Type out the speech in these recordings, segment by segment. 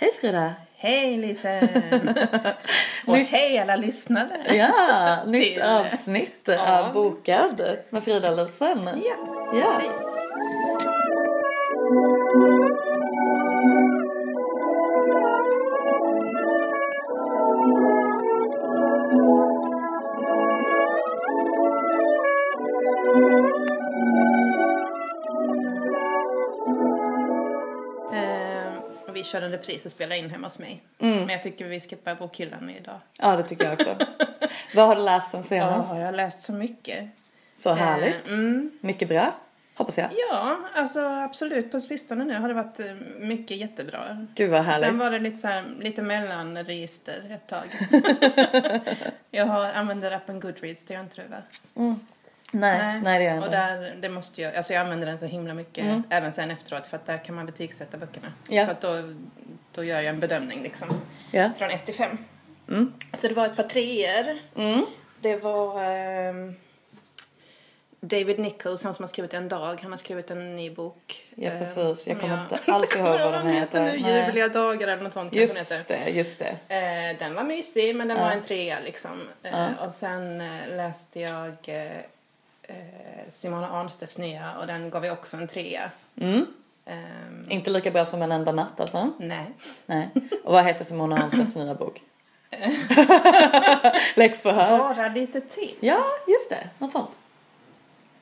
Hej Frida! Hej Lisen! Och hej alla lyssnare! Ja, nytt avsnitt av Bokad med Frida Lisen. Ja, Ja. precis. Kör en repris och spelar in hemma hos mig. Mm. Men jag tycker vi skippar bokhyllan idag. Ja, det tycker jag också. Vad har du läst sen senast? Ja, jag har läst så mycket. Så härligt. Eh, mm. Mycket bra, hoppas jag. Ja, alltså absolut. På sistone nu har det varit eh, mycket jättebra. Gud vad härligt. Sen var det lite, så här, lite mellanregister ett tag. jag har, använder appen Goodreads, det gör inte du va? Nej, nej, det gör jag Och inte. där, det måste jag, alltså jag använder den så himla mycket, även sen efteråt, för att där kan man betygsätta böckerna. Ja. Så att då, då gör jag en bedömning liksom, Ja. från 1 till 5. Mm. Så det var ett par treor. Mm. Det var ehm, David Nichols, han som har skrivit En dag, han har skrivit en ny bok. Ja, eh, precis. Jag kommer inte alls ihåg vad den heter. nu, Nej. Ljuvliga dagar eller något sånt kanske den Just heter. det, just det. Eh, den var mysig men den Ja. var en trea liksom. Ja. Och sen eh, läste jag eh, Simona Arnstedts nya och den gav jag också en trea. Mm. Ehm, Inte lika bra som En enda natt alltså. nej. Nej. Och vad heter Simona Arnstedts nya bok? Läxförhör. Bara lite till. Ja, just det. Något sånt.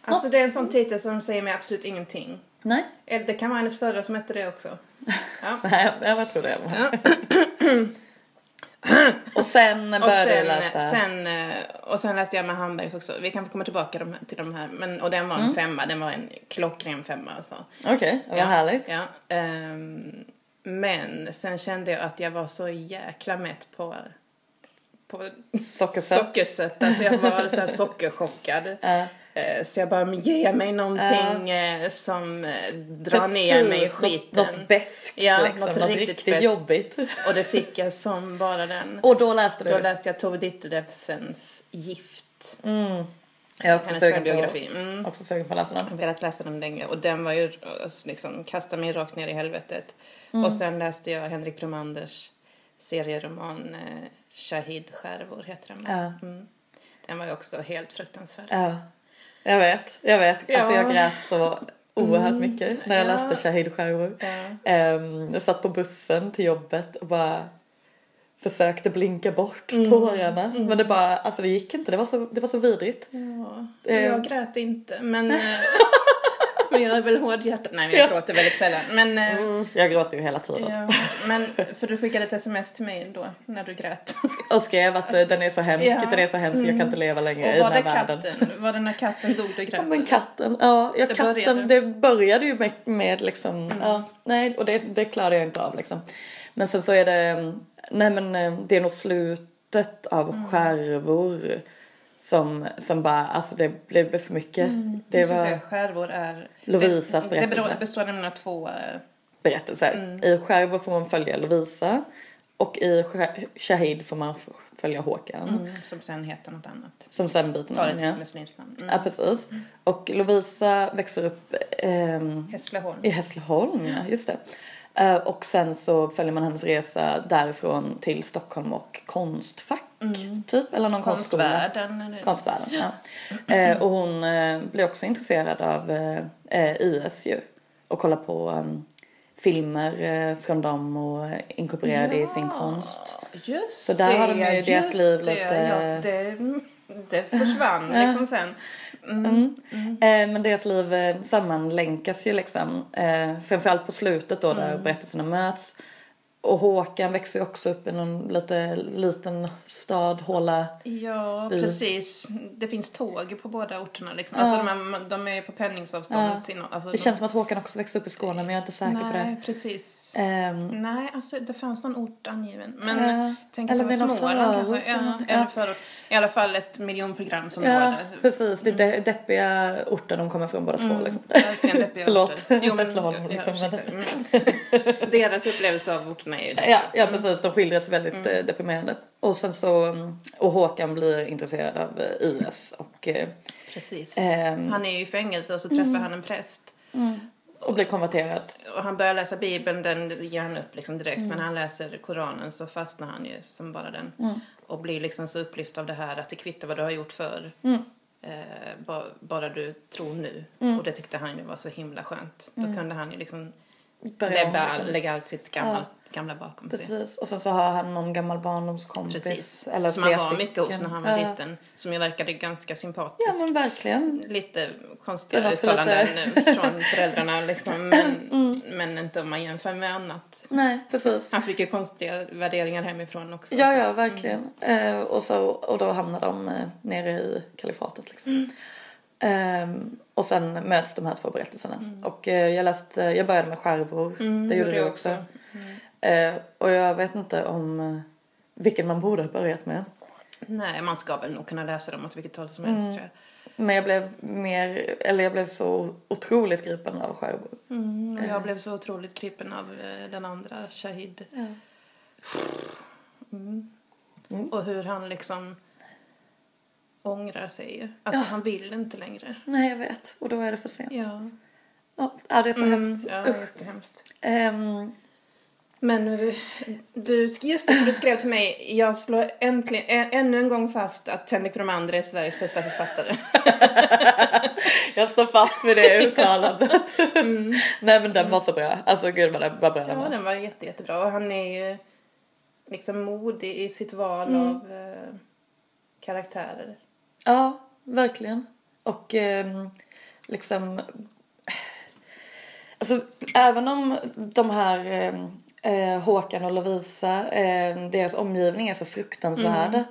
Alltså det är en sån titel som säger mig absolut ingenting. Nej. Eller det kan vara hennes förra som hette det också. Ja. Nej, jag tror det. Och sen började du läsa. sen, eh, och sen läste jag med Hambergs också. Vi kan få komma tillbaka de, till de här. Men, och den var en Mm. femma. Den var en klockren femma alltså. Okej, vad Ja, härligt. Ja. ehm, men sen kände jag att jag var så jäkla mätt på, på Sockersött. sockersött. Alltså jag var så sockerchockad. Ja. Eh, Så jag bara, ge mig någonting eh, som eh, drar ner mig i Precis, skiten. Något, något beskt Ja, liksom. något Något, riktigt riktigt, jobbigt. Och det fick jag som bara den. Och då läste du? Då läste jag Tove Ditlevsens Gift. Mm. Jag är också Hennes sugen, på. Mm. också sugen på att läsa Jag den. har velat läsa den länge och den var ju eh, liksom kastade mig rakt ner i helvetet. Mm. Och sen läste jag Henrik Bromanders serieroman eh, Shahid Skärvor heter den. Ja. Mm. Den var ju också helt fruktansvärd. Ja, jag vet. Jag vet. Alltså Ja. jag grät så oerhört mycket när jag Ja. läste Shahid Skärvor. Ja. Ehm, jag satt på bussen till jobbet och bara försökte blinka bort Mm. tårarna. Men det bara, alltså det gick inte. Det var så, det var så vidrigt. Ja, Eh. jag grät inte men, men jag är väl hårdhjärtad. Nej men jag Ja. gråter väldigt sällan. Men, eh, Jag gråter ju hela tiden. ja, men för du skickade ett sms till mig då när du grät. Och skrev att eh, den är så hemsk, Ja. den är så hemsk, jag kan inte leva längre i den här det världen. katten? Var det när katten dog du grät? Ja, men katten, ja, ja Det katten, började. det började ju med, med liksom, Mm. ja, nej, och det, det klarade jag inte av liksom. Men sen så är det, nej men eh, det är nog slutet av Mm. skärvor som, som bara, alltså det blev för mycket. Det ska säga, var skärvor är... Lovisas det, det berättelse. beror- består nämligen av två... eh, berättelser. Mm. I skärvor får man följa Lovisa och i Sh- Shahid får man följa Håkan. mm, som sen heter något annat. Som sen byter namn, ja. ett muslimskt namn. Mm. Ja, precis. Och Lovisa växer upp ehm, Hässleholm. I Hässleholm, ja. Just det. Eh, och sen så följer man hennes resa därifrån till Stockholm och Konstfack, typ. Eller någon konstskola. Konstvärlden. eller- Konstvärlden, ja. Eh, och hon eh, blir också intresserad av eh, eh, IS ju. Och kollar på um, filmer eh, från dem och inkorporerar det i sin konst. Just Så där det, har de ju deras liv det, lite- Ja, det, det försvann liksom sen. Mm. Eh, men deras liv eh, sammanlänkas ju liksom. Eh, framförallt på slutet då där berättelserna möts. Och Håkan växer ju också upp i någon lite liten stad, håla. Ja, Vi- precis. Det finns tåg på båda orterna liksom. Alltså de, är, de är på pendlingsavstånd Ja. till alltså, Det känns som att Håkan också växer upp i Skåne men jag är inte säker på det. Nej, precis. Ehm, Nej, alltså det fanns någon ort angiven. Men Ja, eller någon Småland förort kanske. Ja, eller något. eller Ja. förort. I alla fall ett miljonprogramsområde. ja, precis. Det är de- deppiga orter de kommer från båda två liksom. Verkligen deppiga Förlåt. Jo, men, Hässleholm, liksom. ursäkta. Mm. Deras upplevelse av orterna är ju det. Ja, ja precis. De skildras väldigt mm. deprimerande. Och sen så, mm, och Håkan blir intresserad av eh, IS och eh, Precis. Ehm. han är ju i fängelse och så träffar han en präst. Och blir konverterad. Och han börjar läsa Bibeln, den ger han upp liksom direkt. Men när han läser Koranen så fastnar han ju som bara den. Och blir liksom så upplyft av det här att det kvittar vad du har gjort förr. Eh, ba, bara du tror nu. Och det tyckte han ju var så himla skönt. Då kunde han ju liksom lägga, liksom. lägga allt sitt gamla, gamla bakom sig. Precis. Och sen så har han någon gammal barndomskompis. Precis. Eller som han var stycken. mycket hos när han var liten. Som ju verkade ganska sympatisk. Ja men verkligen. Lite konstiga också uttalanden lite- från föräldrarna liksom. Men, Mm. men inte om man jämför med annat. Nej precis. Han fick ju konstiga värderingar hemifrån också. Ja, ja, att- verkligen. Eh, och, så, och då hamnar de eh, nere i kalifatet. Liksom. Ehm, och sen möts de här två berättelserna. Och eh, jag läste, jag började med skärvor. det gjorde du också. Eh, och jag vet inte om eh, vilken man borde ha börjat med. Nej, man ska väl nog kunna läsa dem åt vilket håll som Mm. helst tror jag. Men jag blev mer, eller jag blev så otroligt gripen av skärvor. Mm, och jag blev så otroligt gripen av eh, den andra, Shahid. Mm. Och hur han liksom ångrar sig. Alltså han vill inte längre. Nej, jag vet. Och då är det för sent. Ja, Ja, ja, det är så hemskt. ja Usch. jättehemskt. Ehm, Men eh, du, just det, du skrev till mig, jag slår äntligen, ä, ännu en gång fast att Henrik Bromander är Sveriges bästa författare. jag står fast vid det uttalandet. Nej men den var så bra. Alltså gud vad den var bra den Ja, var. den var jätte, jättebra. Och han är ju liksom modig i sitt val av eh, karaktärer. Ja, verkligen. Och ehm, liksom... Alltså även om de här ehm, eh, Håkan och Lovisa, eh, deras omgivning är så fruktansvärd.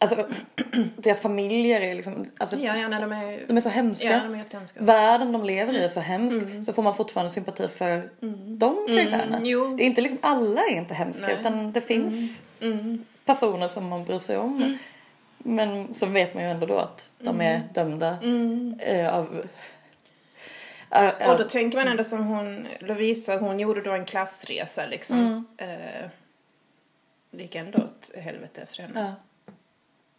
Alltså deras familjer är liksom, alltså, Ja, ja, när de är... de är så hemska. Ja, de är. Världen de lever i är så hemsk. Så får man fortfarande sympati för de karaktärerna. Mm. Det är inte liksom, alla är inte hemska Nej. utan det finns Mm. personer som man bryr sig om. Men så vet man ju ändå då att de är dömda eh, av... Äh, Och då tänker man ändå som hon, Lovisa, hon gjorde då en klassresa liksom. Eh, det gick ändå åt helvete för henne. ja.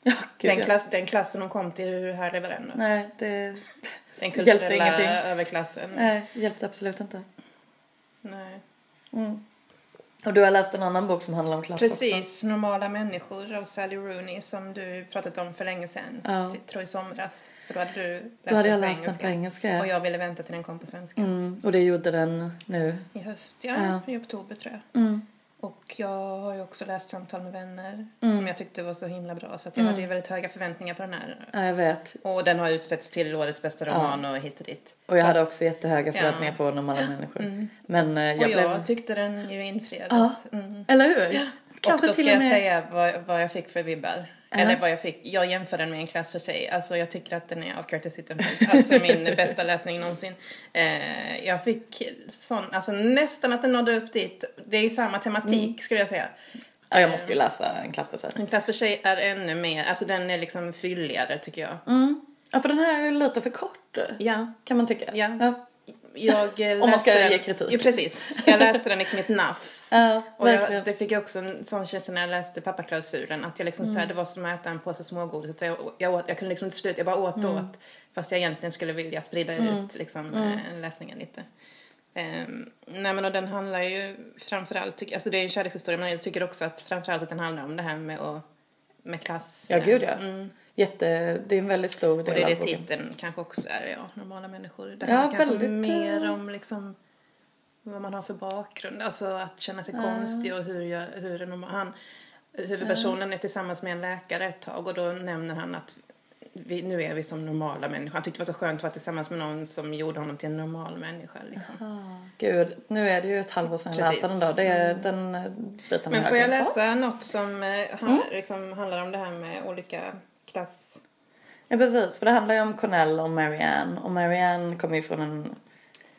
Ja, gud, Den, ja. klass, den klassen hon kom till, hur härlig var den då? Nej, det Den hjälpte kulturella ingenting. överklassen. Nej, hjälpte absolut inte. Nej. Och du har läst en annan bok som handlar om klass också. Precis, Normala människor av Sally Rooney som du pratat om för länge sedan. Ja. Tror i somras. För då hade du läst Då hade jag den på läst den engelska. på engelska. Och jag ville vänta till den kom på svenska. Mm, och det gjorde den nu. I höst, ja, Ja. I oktober tror jag. Mm. Och jag har ju också läst Samtal med vänner. Som jag tyckte var så himla bra. Så att jag hade ju väldigt höga förväntningar på den här. Ja, jag vet. Och den har utsetts till årets bästa roman och hit och dit. Och jag Så hade att- också jättehöga förväntningar på normala människor. Men eh, jag Och jag blev... tyckte den ju infriades. Mm. Eller hur? och då ska jag säga vad, vad jag fick för vibbar. Ja. Eller vad jag fick. Jag jämför den med en klass för sig. Alltså jag tycker att den är av Curtis Sittenfeld. Alltså min bästa läsning någonsin. Eh, jag fick sån, alltså nästan att den nådde upp dit. Det är ju samma tematik Mm. skulle jag säga. Ja, jag måste ju läsa en klass för sig. En klass för sig är ännu mer, alltså den är liksom fylligare tycker jag. Mm. Ja, för den här är lite för kort. Ja. Kan man tycka. Ja. Jag eh, Om man ska läste ge den, kritik. Jo, precis. Jag läste den liksom i ett nafs. Ja, och jag, det fick jag också en sån känsla när jag läste pappaklausulen. Att jag liksom så här, Mm. det var som att äta en påse smågodis. Att Jag, jag, åt, jag kunde liksom till slut, jag bara åt och Mm. åt. Fast jag egentligen skulle vilja sprida ut liksom, eh, läsningen lite. Um, nej men och den handlar ju framförallt, tycker, alltså det är en kärlekshistoria men jag tycker också att framförallt att den handlar om det här med, att, med klass. Ja, gud ja. Mm. Jätte, det är en väldigt stor Och del det är det titeln kanske också är, ja, normala människor. Det Ja, handlar kanske väldigt, mer eh, om liksom vad man har för bakgrund, alltså att känna sig konstig och hur, jag, hur en han, huvudpersonen är tillsammans med en läkare ett tag och då nämner han att vi, nu är vi som normala människor. Han tyckte det var så skönt att vara tillsammans med någon som gjorde honom till en normal människa. Liksom. Gud, nu är det ju ett halvår sedan jag läste den då. Det är den eh, biten Men får jag läsa något som eh, han, liksom, handlar om det här med olika klass... Ja precis, för det handlar ju om Cornell och Marianne. Och Marianne kommer ju från en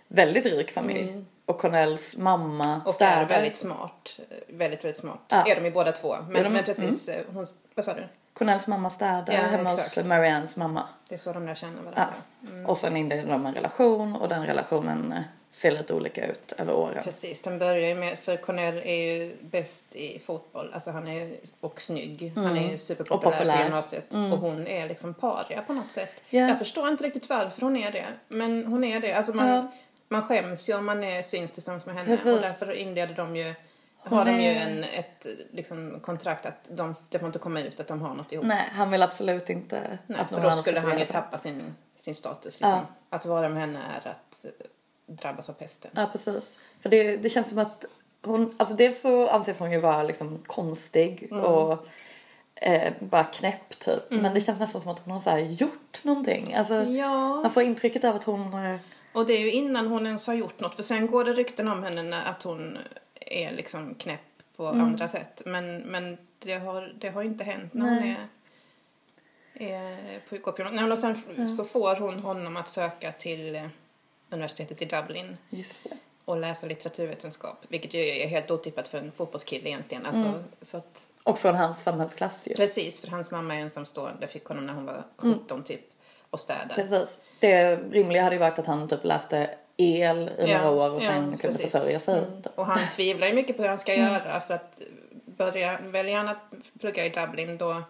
väldigt rik familj. Och Cornells mamma Mm. Och är städar. väldigt smart. Väldigt, väldigt smart. Ja. Är de ju båda två. Är Men, de- men precis, eh, hon, vad sa du? Cornells mamma städar Ja, hemma exakt. hos Mariannes mamma. Det är så de lär känna varandra. Och sen inleder de en relation och den relationen eh, ser lite olika ut över åren. Precis, den börjar ju med, för Cornell är ju bäst i fotboll. Alltså han är och snygg. Han är ju superpopulär Och populär. på gymnasiet. Och hon är liksom paria på något sätt. Ja. Jag förstår inte riktigt varför hon är det. Men hon är det. Alltså man, Ja. man skäms ju om man är syns tillsammans med henne. Precis. Och därför inleder de ju, har de ju en, ett liksom, kontrakt att de, det får inte komma ut att de har något ihop. Nej, han vill absolut inte Nej, att för någon då annan skulle han ju tappa sin, sin status. Liksom. Ja. Att vara med henne är att drabbas av pesten. Ja, precis. För det, det känns som att hon, alltså dels så anses hon ju vara liksom konstig Mm. och eh, bara knäpp typ. Men det känns nästan som att hon har så här gjort någonting. Alltså, Ja, man får intrycket av att hon har... och det är ju innan hon ens har gjort något. För sen går det rykten om henne att hon är liksom knäpp på Mm. andra sätt. Men, men det, har, det har inte hänt när hon Nej. är, är på. Nej, och sen så får hon honom att söka till eh, universitetet i Dublin och läsa litteraturvetenskap. Vilket ju är helt otippat för en fotbollskille egentligen. Alltså, Mm. så att, Och från hans samhällsklass ju. precis, för hans mamma är ensamstående. Fick honom när hon var 17 typ och städade. Precis. Det rimliga hade ju varit att han typ läste el i några år och ja, sen kunde precis. försörja sig. Mm. Och han tvivlar ju mycket på hur han ska göra för att börja, väljer han att plugga i Dublin då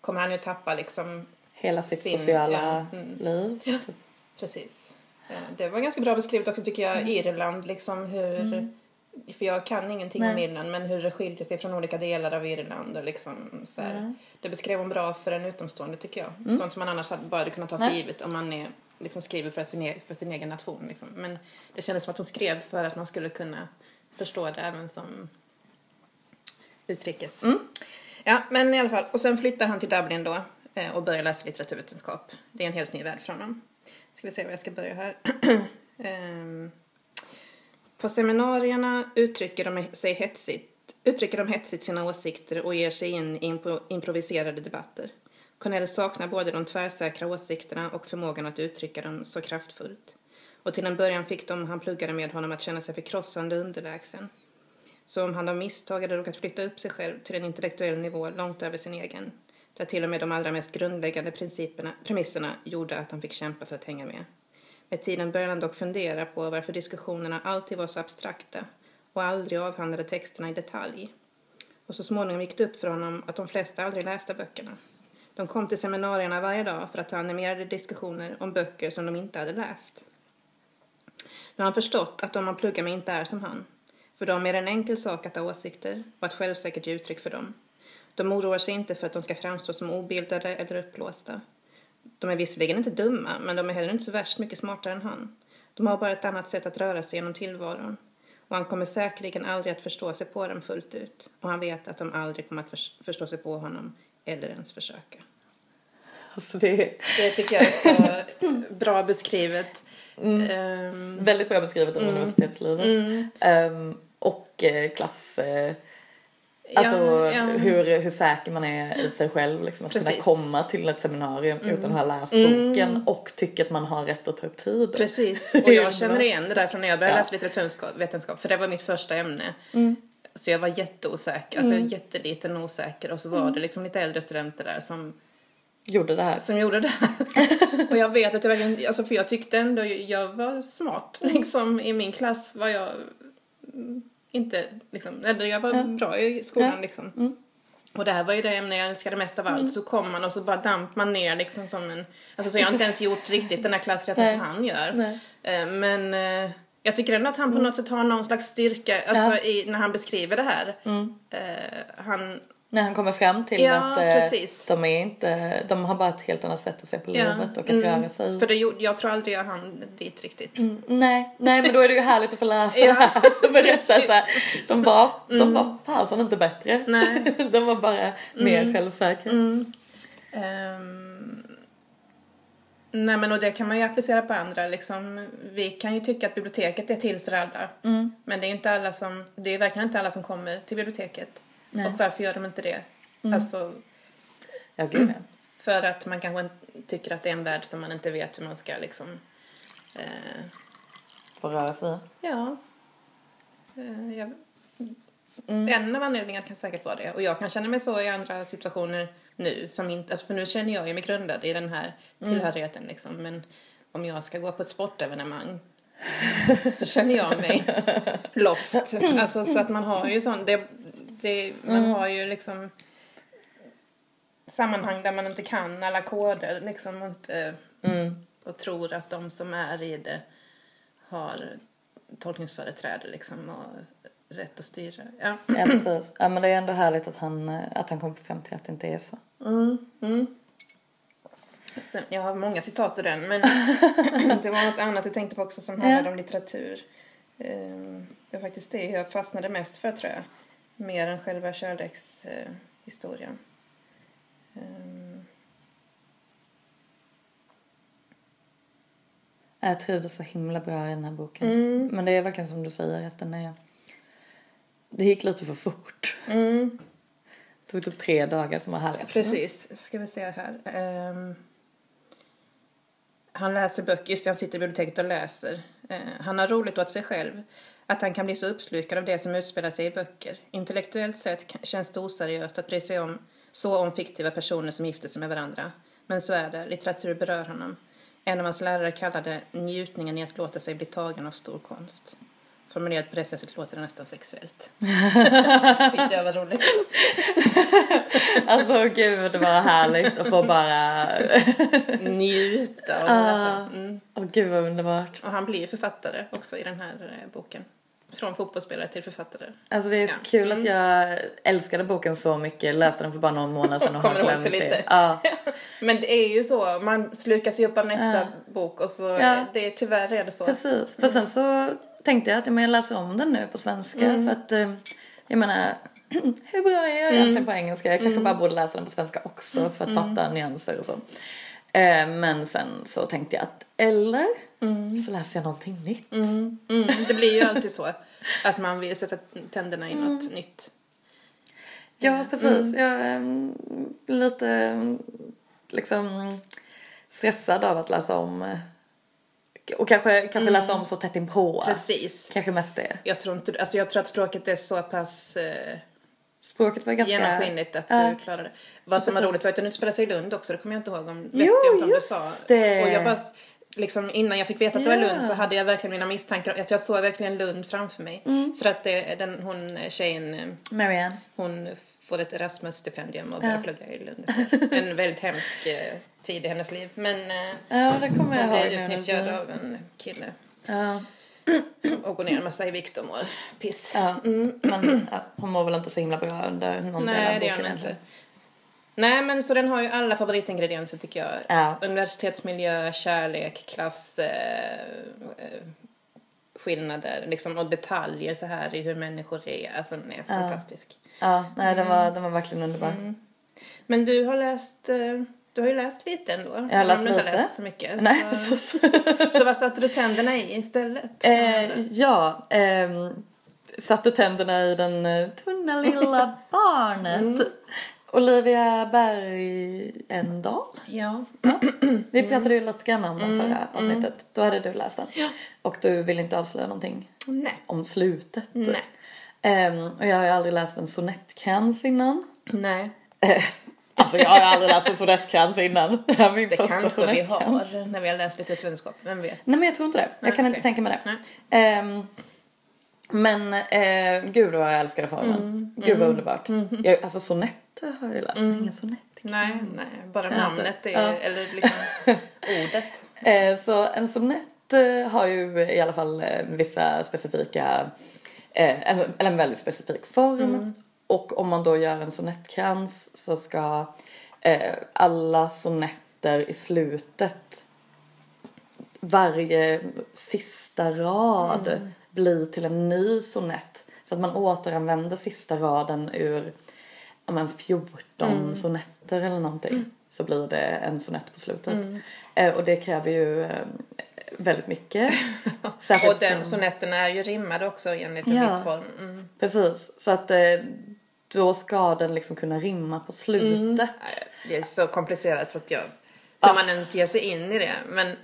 kommer han ju tappa liksom, Hela sitt Sin- sociala ja, mm. liv. Typ. precis. Eh, Det var ganska bra beskrivet också tycker jag, Mm. Irland liksom hur, för jag kan ingenting om Nej. Irland men hur det skiljer sig från olika delar av Irland och liksom så. Ja. Det beskrev hon bra för en utomstående tycker jag. Sånt som man annars hade bara hade kunnat ta för Mm. Givet om man är, liksom skriver för sin, e- för sin egen nation. Liksom. Men det kändes som att hon skrev för att man skulle kunna förstå det även som utrikes. Mm. Ja, men i alla fall. Och sen flyttar han till Dublin då eh, och börjar läsa litteraturvetenskap. Det är en helt ny värld för honom. Ska vi se var jag ska börja här. um, på seminarierna uttrycker de sig hetsigt, uttrycker de hetsigt sina åsikter och ger sig in i improviserade debatter. Cornell saknar både de tvärsäkra åsikterna och förmågan att uttrycka dem så kraftfullt. Och till en början fick de han pluggade med honom att känna sig förkrossande underlägsen. Så om han av misstag hade råkat flytta upp sig själv till en intellektuell nivå långt över sin egen. Där till och med de allra mest grundläggande principerna, premisserna gjorde att han fick kämpa för att hänga med. Med tiden började han dock fundera på varför diskussionerna alltid var så abstrakta och aldrig avhandlade texterna i detalj. Och så småningom gick det upp för honom att de flesta aldrig läste böckerna. De kom till seminarierna varje dag för att ha animerade diskussioner om böcker som de inte hade läst. Nu har han förstått att de man pluggar med inte är som han. För dem är det en enkel sak att ha åsikter och att självsäkert ge uttryck för dem. De oroar sig inte för att de ska framstå som obildade eller uppblåsta. De är visserligen inte dumma, men de är heller inte så värst mycket smartare än han. De har bara ett annat sätt att röra sig genom tillvaron. Och han kommer säkerligen aldrig att förstå sig på dem fullt ut. Och han vet att de aldrig kommer att förs- förstå sig på honom, eller ens försöka. Alltså det är Det tycker jag är så bra beskrivet. Ehm, väldigt bra beskrivet om universitetslivet. mm. Ehm, och eh, klass... Alltså Ja, ja. Hur, hur säker man är i sig själv. Liksom, att kunna Precis. komma till ett seminarium utan att ha läst Mm. boken och tycka att man har rätt att ta upp tid. Precis, och jag känner igen det där från när jag började Ja. läsa litteraturvetenskap, för det var mitt första ämne. Mm. Så jag var jätteosäker, alltså jätteliten och osäker och så Mm. var det liksom lite äldre studenter där som, Gjorde det här. som gjorde det här. och jag vet att jag verkligen, alltså för jag tyckte ändå jag var smart Mm. liksom i min klass var jag mm, inte liksom, eller jag var bra i skolan Ja. liksom. Mm. Och det här var ju det ämne jag älskade mest av allt. Så kom man och så bara damp man ner liksom som en... Alltså så jag har inte ens gjort riktigt den här klassrätten som han gör. Nej. Eh, Men eh, jag tycker ändå att han på något sätt har någon slags styrka alltså i, när han beskriver det här. Mm. Eh, han... När han kommer fram till Ja, att eh, de är inte, de har bara ett helt annat sätt att se på livet och att mm, röra sig. För det, jag tror aldrig jag hann dit riktigt. Mm, nej, nej men då är det ju härligt att få läsa Ja, det här berättar så här, De var, Mm. de var fasen inte bättre. Nej. de var bara mer självsäkra. Mm. Ehm, nej men och det kan man ju applicera på andra liksom. Vi kan ju tycka att biblioteket är till för alla. Mm. Men det är ju inte alla som, det är verkligen inte alla som kommer till biblioteket. Nej. Och varför gör de inte det? Alltså Ja, gud för att man kanske tycker att det är en värld som man inte vet hur man ska liksom eh, Få röra sig. Ja. Eh, jag, Mm. En av anledningarna kan säkert vara det. Och jag kan känna mig så i andra situationer nu. Som inte, alltså för nu känner jag ju mig grundad i den här Mm. tillhörigheten. Liksom. Men om jag ska gå på ett sportevenemang så känner jag mig lost. Alltså så att man har ju sån, det, det, man Mm. har ju liksom sammanhang där man inte kan alla koder liksom och inte Mm. och tror att de som är i det har tolkningsföreträde liksom och rätt att styra. Ja. Ja precis. Ja men det är ändå härligt att han, eh, att han kom fram till att det inte är så. Sen, jag har många citat ur den men det var något annat jag tänkte på också som handlade om litteratur. Ehm, Det var faktiskt det jag fastnade mest för tror jag. Mer än själva kärlekshistorien. Ehm, Jag trivdes så himla bra i den här boken. Mm. Men det är verkligen som du säger att den är... Det gick lite för fort. Mm. Det tog typ tre dagar som var härliga. Precis, ska vi se här. Ehm, han läser böcker, just det, han sitter i biblioteket och läser. Eh, han har roligt åt sig själv. Att han kan bli så uppslukad av det som utspelar sig i böcker. Intellektuellt sett känns det oseriöst att bry sig om så om fiktiva personer som gifter sig med varandra. Men så är det, litteratur berör honom. En av hans lärare kallade njutningen i att låta sig bli tagen av stor konst. Formulerat på det sättet låter det nästan sexuellt. Tyckte jag var roligt. Alltså gud vad härligt att få bara... Njuta och Ah. Mm. Åh gud vad underbart. Och han blir författare också i den här eh, boken. Från fotbollsspelare till författare. Alltså det är så Ja. kul att jag älskade boken så mycket. Läste den för bara några månader sedan och har glömt det. lite. Ja. Men det är ju så, man slukas ju upp av nästa Ja. bok och så, det är tyvärr är det så. Precis. För sen så tänkte jag att jag läser om den nu på svenska Mm. för att eh, jag menar hur bra är jag egentligen på engelska? Jag kanske Mm. bara borde läsa den på svenska också för att fatta nyanser och så. Eh, men sen så tänkte jag att eller så läser jag någonting nytt. Mm, mm, det blir ju alltid så. Att man vill sätta tänderna i något Mm. nytt. Ja precis. Jag är lite mm, liksom stressad av att läsa om eh, och kanske, kanske läsa om så tätt inpå. Precis. Kanske mest det. Jag tror, inte, alltså jag tror att språket är så pass eh, Språket var ganska... genomskinligt att Ja. du klarar det. Vad som var roligt var att den utspelade sig i Lund också, det kommer jag inte ihåg om, Jo, jag inte om just du sa. det. Och jag bara, liksom innan jag fick veta att det var. Lund så hade jag verkligen mina misstankar, alltså jag såg verkligen Lund framför mig. Mm. För att det, den, hon tjejen, eh, Marianne. hon får ett Erasmus-stipendium och börjar Ja. plugga i Lund. En väldigt hemsk eh, tid i hennes liv. Men eh, Ja, det kommer jag hon blir utnyttjad av en kille. Ja. Och går ner en massa i vikt och mår piss. Ja, men ja, hon mår väl inte så himla bra under någon del Nej, av det gör boken hon inte. Nej, men så den har ju alla favoritingredienser tycker jag. Ja. Universitetsmiljö, kärlek, klass, eh, eh, skillnader liksom, och detaljer så här i hur människor är. Alltså den är fantastisk. Ja, nej den Mm. var, den var verkligen underbar. Men du har läst, eh, du har ju läst lite ändå. Jag har läst inte lite. har läst så mycket. Nej, Så, så, så vad satte du tänderna i istället? eh, ja, ehm, satte tänderna i den eh, tunna lilla barnet. Mm. Olivia Bergendal. Ja. Vi pratade ju lite grann om den Mm, förra avsnittet. Då hade du läst den. Och du ville inte avslöja någonting Nej. om slutet. Nej. Ehm, och jag har ju aldrig läst en sonettkrans innan. Nej. Alltså jag har aldrig läst en sonettkrans innan. Det här är min Det första kanske vi sonettkrans. har när vi har läst litteraturvetenskap. Vem vet? Nej men jag tror inte det. Jag Nej, kan okej. inte tänka mig det. Nej. Ehm, men eh, gud vad jag älskade formen. Mm. Gud vad underbart. Jag, alltså sonetter har jag läst men ingen sonett. Nej, nej. Bara namnet är, Ja. eller liksom ordet. Eh, så en sonett eh, har ju i alla fall eh, vissa specifika, eh, en, eller en väldigt specifik form. Mm. Och om man då gör en sonettkrans så ska eh, alla sonetter i slutet, varje sista rad Mm. bli till en ny sonett. Så att man återanvänder sista raden ur ja, men 14 Mm. sonetter eller någonting. Så blir det en sonett på slutet. Mm. Eh, och det kräver ju eh, väldigt mycket. Särskilt Och den sonetterna är ju rimmade också enligt en Ja. viss form. Mm. Precis, så att eh, då ska den liksom kunna rimma på slutet. Nej, Det är så komplicerat så att jag... Ja. Kan man ens ge sig in i det? Men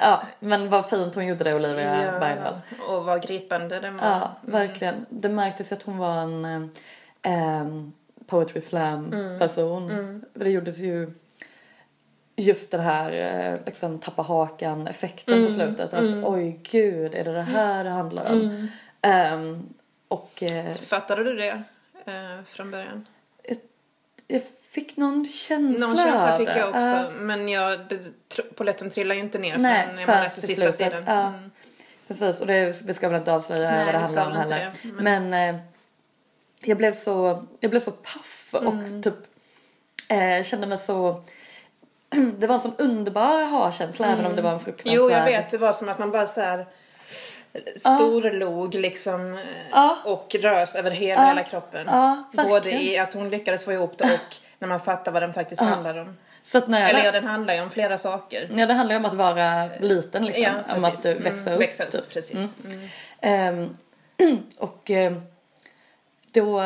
Ja, men vad fint hon gjorde det Olivia Bergdahl. och vad gripande den var. Ja, verkligen. Det märktes ju att hon var en eh, poetry slam person. För det gjordes ju just den här eh, liksom tappa hakan effekten på slutet. Att oj gud, är det det här det handlar om? Em, och eh, Fattade du det eh, från början? jag fick någon känsla Någon känsla fick jag också. Ja. Men jag, det, tr- polletten trillar ju inte ner Nej, förrän man läser sista slutet, sidan. Mm. Precis, och det, vi ska väl inte avslöja Nej, vad det handlar om heller. det, Men, eh, jag, blev så, jag blev så paff Mm. och typ eh, kände mig så... Det var en sån underbar ha-känsla även om det var en fruktansvärd... Mm. Jo, jag vet. Det var som att man bara så här storlog liksom eh, Ja. och rös över hela, hela kroppen. Både i att hon lyckades få ihop det och när man fattar vad den faktiskt handlar om. Så att när jag, Eller ja, den handlar ju om flera saker. ja, det handlar ju om att vara liten liksom. Ja, om att eh, växa Mm, upp. Växa upp, typ. precis. Mm. Ehm, och ehm, då...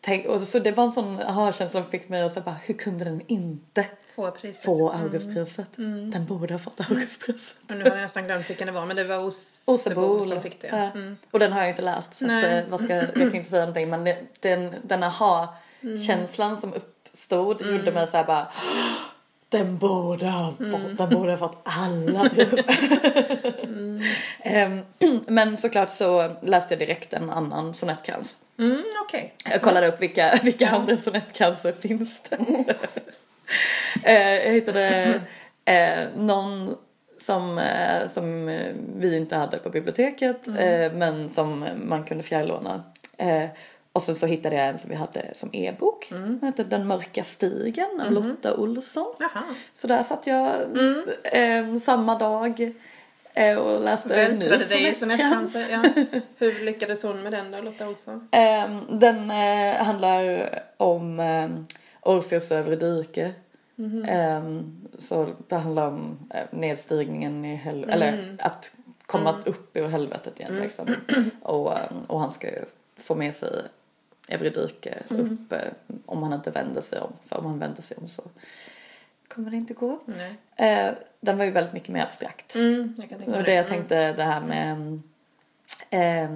Tänk, och så det var en sån aha-känsla som fick mig att bara, hur kunde den inte Få priset. få Augustpriset? Den borde ha fått Augustpriset. Och nu har jag nästan glömt vilken det var, men det var Os- Osebo Osebo som fick det. Ja. Mm. Och den har jag inte läst så att, eh, vad ska, jag kan inte säga någonting men det, den, den aha-känslan som uppstod Mm. gjorde mig så här bara den borde ha fått, Mm. den borde ha fått alla pris. Ehm, men såklart så läste jag direkt en annan sonettkrans. Mm, okej. Jag kollade upp vilka, vilka andra sonettkransar finns det. Eh, jag hittade eh, någon som, eh, som vi inte hade på biblioteket eh, men som man kunde fjärrlåna. Och sen så hittade jag en som vi hade som e-bok. Den hette Den mörka stigen av Lotta Olsson. Jaha. Så där satt jag eh, samma dag eh, och läste en ny sonettkanter. Ja. Hur lyckades hon med den då, Lotta Olsson? Ehm, den eh, handlar om um, Orfeus och Eurydice. Ehm, så det handlar om eh, nedstigningen i helvetet, eller att komma upp ur helvetet igen liksom. och, ehm, och han ska ju få med sig Eurydice upp eh, om han inte vänder sig om. För om han vänder sig om så kommer det inte gå. Nej. Eh, den var ju väldigt mycket mer abstrakt. Mm, tänka Det det jag Mm. tänkte det här med, eh,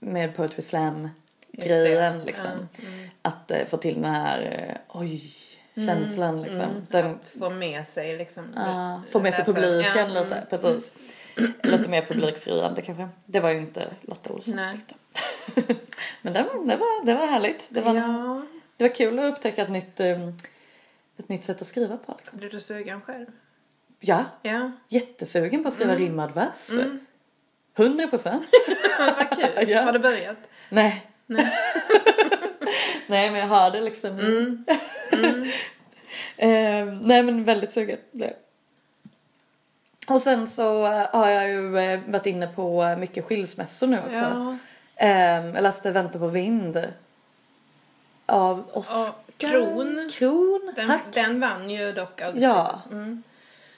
med Poetry Slam grejen liksom. Mm. Att eh, få till den här eh, oj känslan liksom. Mm, Den, Att få med sig liksom. ja, få med sig publiken lite, mm. precis. Lite mer publikfriande kanske. Det var ju inte Lotta Olssons Nej. Men det, var- det, var, det var härligt. Det var, Ja, det var kul att upptäcka ett nytt, eh, ett nytt sätt att skriva på liksom. blir du sugen själv? Ja, Ja, jättesugen på att skriva rimmad vers. 100 procent. vad kul. Ja. Har du börjat? Nej. Nej. Nej men jag har det liksom. Mm. eh, nej men väldigt sugen blev. Och sen så eh, har jag ju eh, varit inne på mycket skilsmässor nu också. Ja. Eh, jag läste Vänta på vind. Av Oskar Kron. Kron, Den, tack. den vann ju dock Augustpriset. Ja. Mm.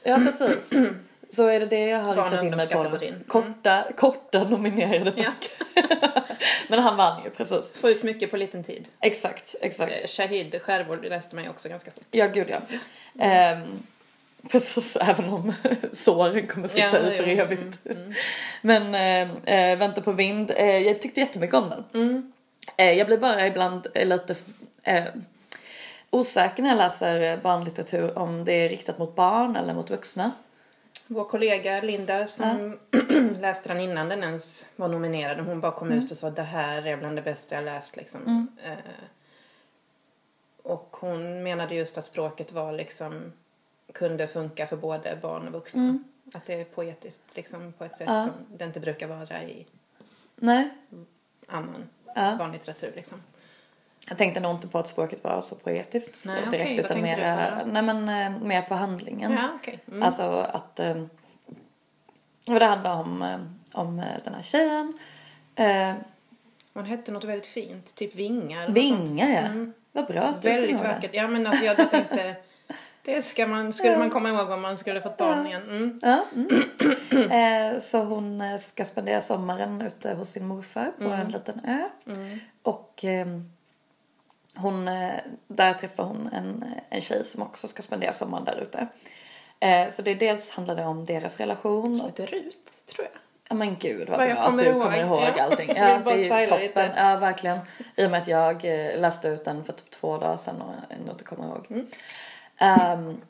Ja precis. Så är det det jag har riktat in mig på. Mm. Korta, korta nominerade Ja. Men han vann ju precis. Få ut mycket på liten tid. Exakt, exakt. Eh, Shahid Skärvård läste man ju också ganska fort. Ja, gud ja. Ehm, precis, även om såren kommer sitta Ja, i för jo, evigt. Men eh, eh, Vänta på vind, eh, jag tyckte jättemycket om den. Mm. Eh, jag blir bara ibland lite osäker när jag läser barnlitteratur om det är riktat mot barn eller mot vuxna. Vår kollega Linda som läste den innan den ens var nominerad. Hon bara kom Mm. ut och sa det här är bland det bästa jag läst liksom. Eh, och hon menade just att språket var liksom kunde funka för både barn och vuxna. Mm. Att det är poetiskt liksom på ett sätt Ja. som det inte brukar vara i Nej, annan Ja. barnlitteratur liksom. jag tänkte nog inte på att språket var så poetiskt så Nej, direkt okej, vad utan mer, nej, men, eh, mer på handlingen. Ja, okej. Mm. Alltså att eh, vad det handlar om, eh, om den här tjejen. Hon hette något väldigt fint, typ vingar. eller något sånt. Vinga ja. Mm. Vad bra att du Väldigt vackert. Ja men alltså jag tänkte det ska man, skulle man komma ihåg om man skulle fått barn igen. Mm. Ja, mm. eh, så hon eh, ska spendera sommaren ute hos sin morfar på Mm. en liten ö. Och eh, hon, eh, där träffar hon en, en tjej som också ska spendera sommaren där ute. Eh, så det dels handlar det om deras relation. Hon heter Rut tror jag. Ja men gud vad Vad jag bra att du ihåg. kommer ihåg Ja. allting. Ja, det är ju toppen. lite. Ja verkligen. I och med att jag eh, läste ut den för typ två dagar sedan och ändå inte kommer ihåg. Ehm,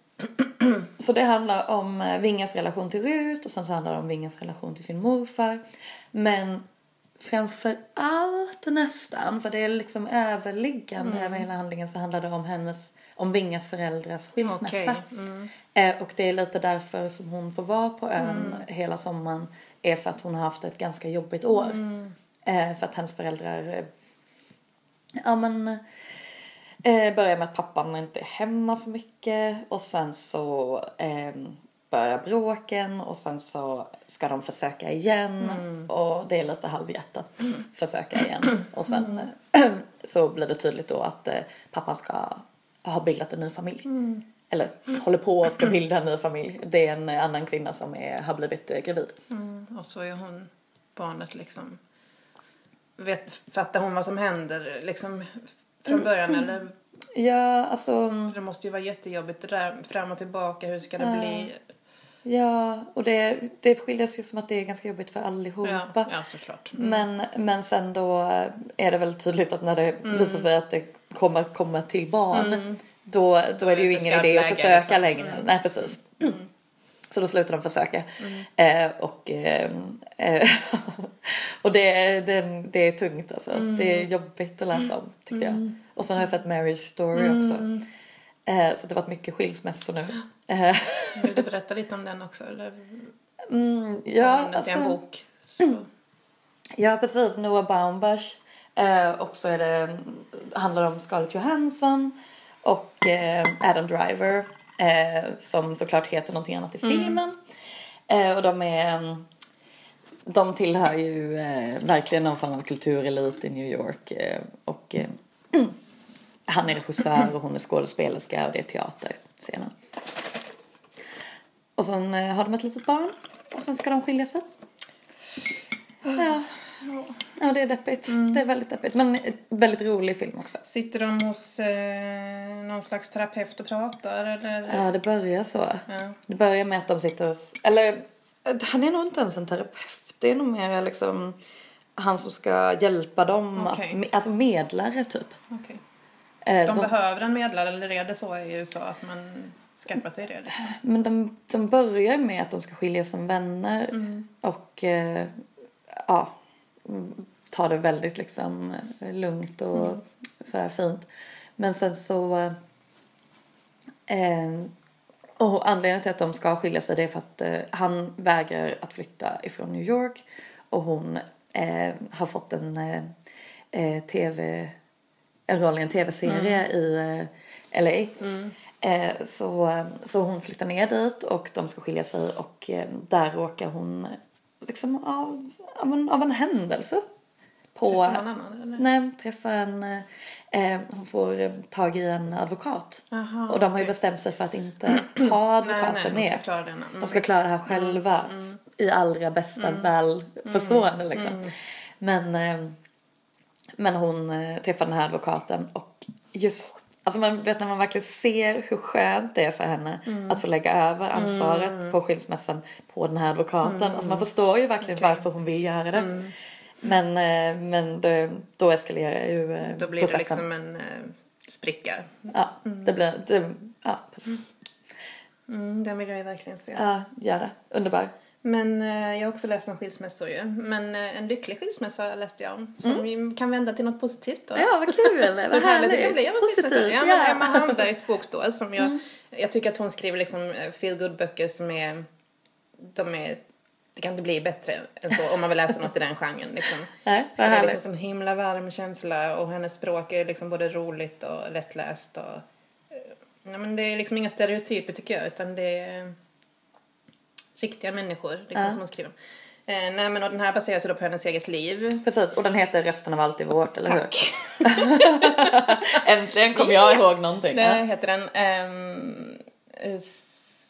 så det handlar om eh, Vingas relation till Rut och sen så handlar det om Vingas relation till sin morfar. Men framför allt nästan, för det är liksom överliggande Mm. över hela handlingen så handlar det om hennes, om Vingas föräldrars skilsmässa. Okej. Mm. Eh, och det är lite därför som hon får vara på ön Mm. hela sommaren. är för att hon har haft ett ganska jobbigt år. Mm. Eh, för att hennes föräldrar, eh, ja men, eh, börjar med att pappan inte är hemma så mycket och sen så eh, börjar bråken och sen så ska de försöka igen och det är lite halvhjärtat försöka igen och sen eh, så blir det tydligt då att eh, pappan ska ha bildat en ny familj. Eller håller på att ska bilda en ny familj. Det är en annan kvinna som är, har blivit eh, gravid. Mm. Och så är hon barnet liksom. Vet, fattar hon vad som händer liksom från början eller? Ja, alltså För det måste ju vara jättejobbigt det där fram och tillbaka. Hur ska det bli? Ja, och det, det skiljer sig som att det är ganska jobbigt för allihopa. Ja, ja såklart. Mm. Men, men sen då är det väl tydligt att när det visar sig att det kommer komma till barn då, då är det ju ingen idé att försöka liksom. längre. Nej, precis. Så då slutar de försöka. Eh, och eh, eh, och det, det, det är tungt alltså. Det är jobbigt att läsa om tyckte jag. Och sen har jag sett Marriage Story också. Eh, så det har varit mycket skilsmässor nu. Eh, Vill du berätta lite om den också? Eller? mm, Ja, det är en alltså, bok. Så. ja, precis. Noah Baumbach. Eh, och så är det, handlar om Scarlett Johansson och eh, Adam Driver. Eh, som såklart heter någonting annat i filmen. Eh, och de är de tillhör ju eh, verkligen någon form av kulturelit i New York. Eh, och eh, han är regissör och hon är skådespelerska och det är teaterscenen. Och sen eh, har de ett litet barn och sen ska de skilja sig. Ja, ja det är deppigt. Det är väldigt deppigt. Men väldigt rolig film också. Sitter de hos eh, någon slags terapeut och pratar eller? Ja, det börjar så. Ja. Det börjar med att de sitter hos, eller han är nog inte ens en terapeut. Det är nog mer liksom han som ska hjälpa dem, Okej. att, alltså medlare typ. Okej. Eh, De, de- behöver en medlare eller är det så i USA att man skaffar sig det? Men de, de börjar med att de ska skiljas som vänner Mm. och eh, ja, mm, ta det väldigt liksom eh, lugnt och Mm. sådär fint. Men sen så eh, och anledningen till att de ska skilja sig det är för att eh, han vägrar att flytta ifrån New York och hon eh, har fått en eh, eh, tv en roll i en tv-serie i eh, LA. Eh, så, så hon flyttar ner dit och de ska skilja sig och där råkar hon liksom av, av, en, av en händelse på... Träffa någon annan, eller? Nej, träffa en... eh, hon får eh, tag i en advokat. Aha, och de har ju bestämt sig för att inte ha advokaten nej, de med. ska klara det. Mm. De ska klara det här själva i allra bästa välförstående liksom. Men, eh, men hon eh, träffar den här advokaten och just Alltså man vet när man verkligen ser hur skönt det är för henne att få lägga över ansvaret på skilsmässan på den här advokaten. Alltså man förstår ju verkligen varför hon vill göra det. Men, eh, men det, då eskalerar ju eh, Då blir det processen. liksom en eh, spricka. Ja, det blir, det, ja precis. Mm, den vill jag verkligen se. Ja, gör det. Underbar. Men eh, jag har också läst om skilsmässor ju. Men eh, en lycklig skilsmässa läste jag om. Som vi kan vända till något positivt då. Ja, vad kul. Vad härligt det kan bli. Positivt. Ja, men. Emma Hambergs bok då som jag, jag tycker att hon skriver liksom feel good böcker som är, de är, det kan inte bli bättre än så om man vill läsa något i den genren liksom. Nej, Det är liksom en himla varm känsla och hennes språk är liksom både roligt och lättläst och eh, ja, men det är liksom inga stereotyper tycker jag utan det är riktiga människor liksom, Ja. som hon skriver om. Eh, nej men och den här baseras ju då på hennes eget liv. Precis, och den heter Resten av allt är vårt, eller Tack. hur? Äntligen kom jag ihåg någonting. Det Ja. heter den. eh,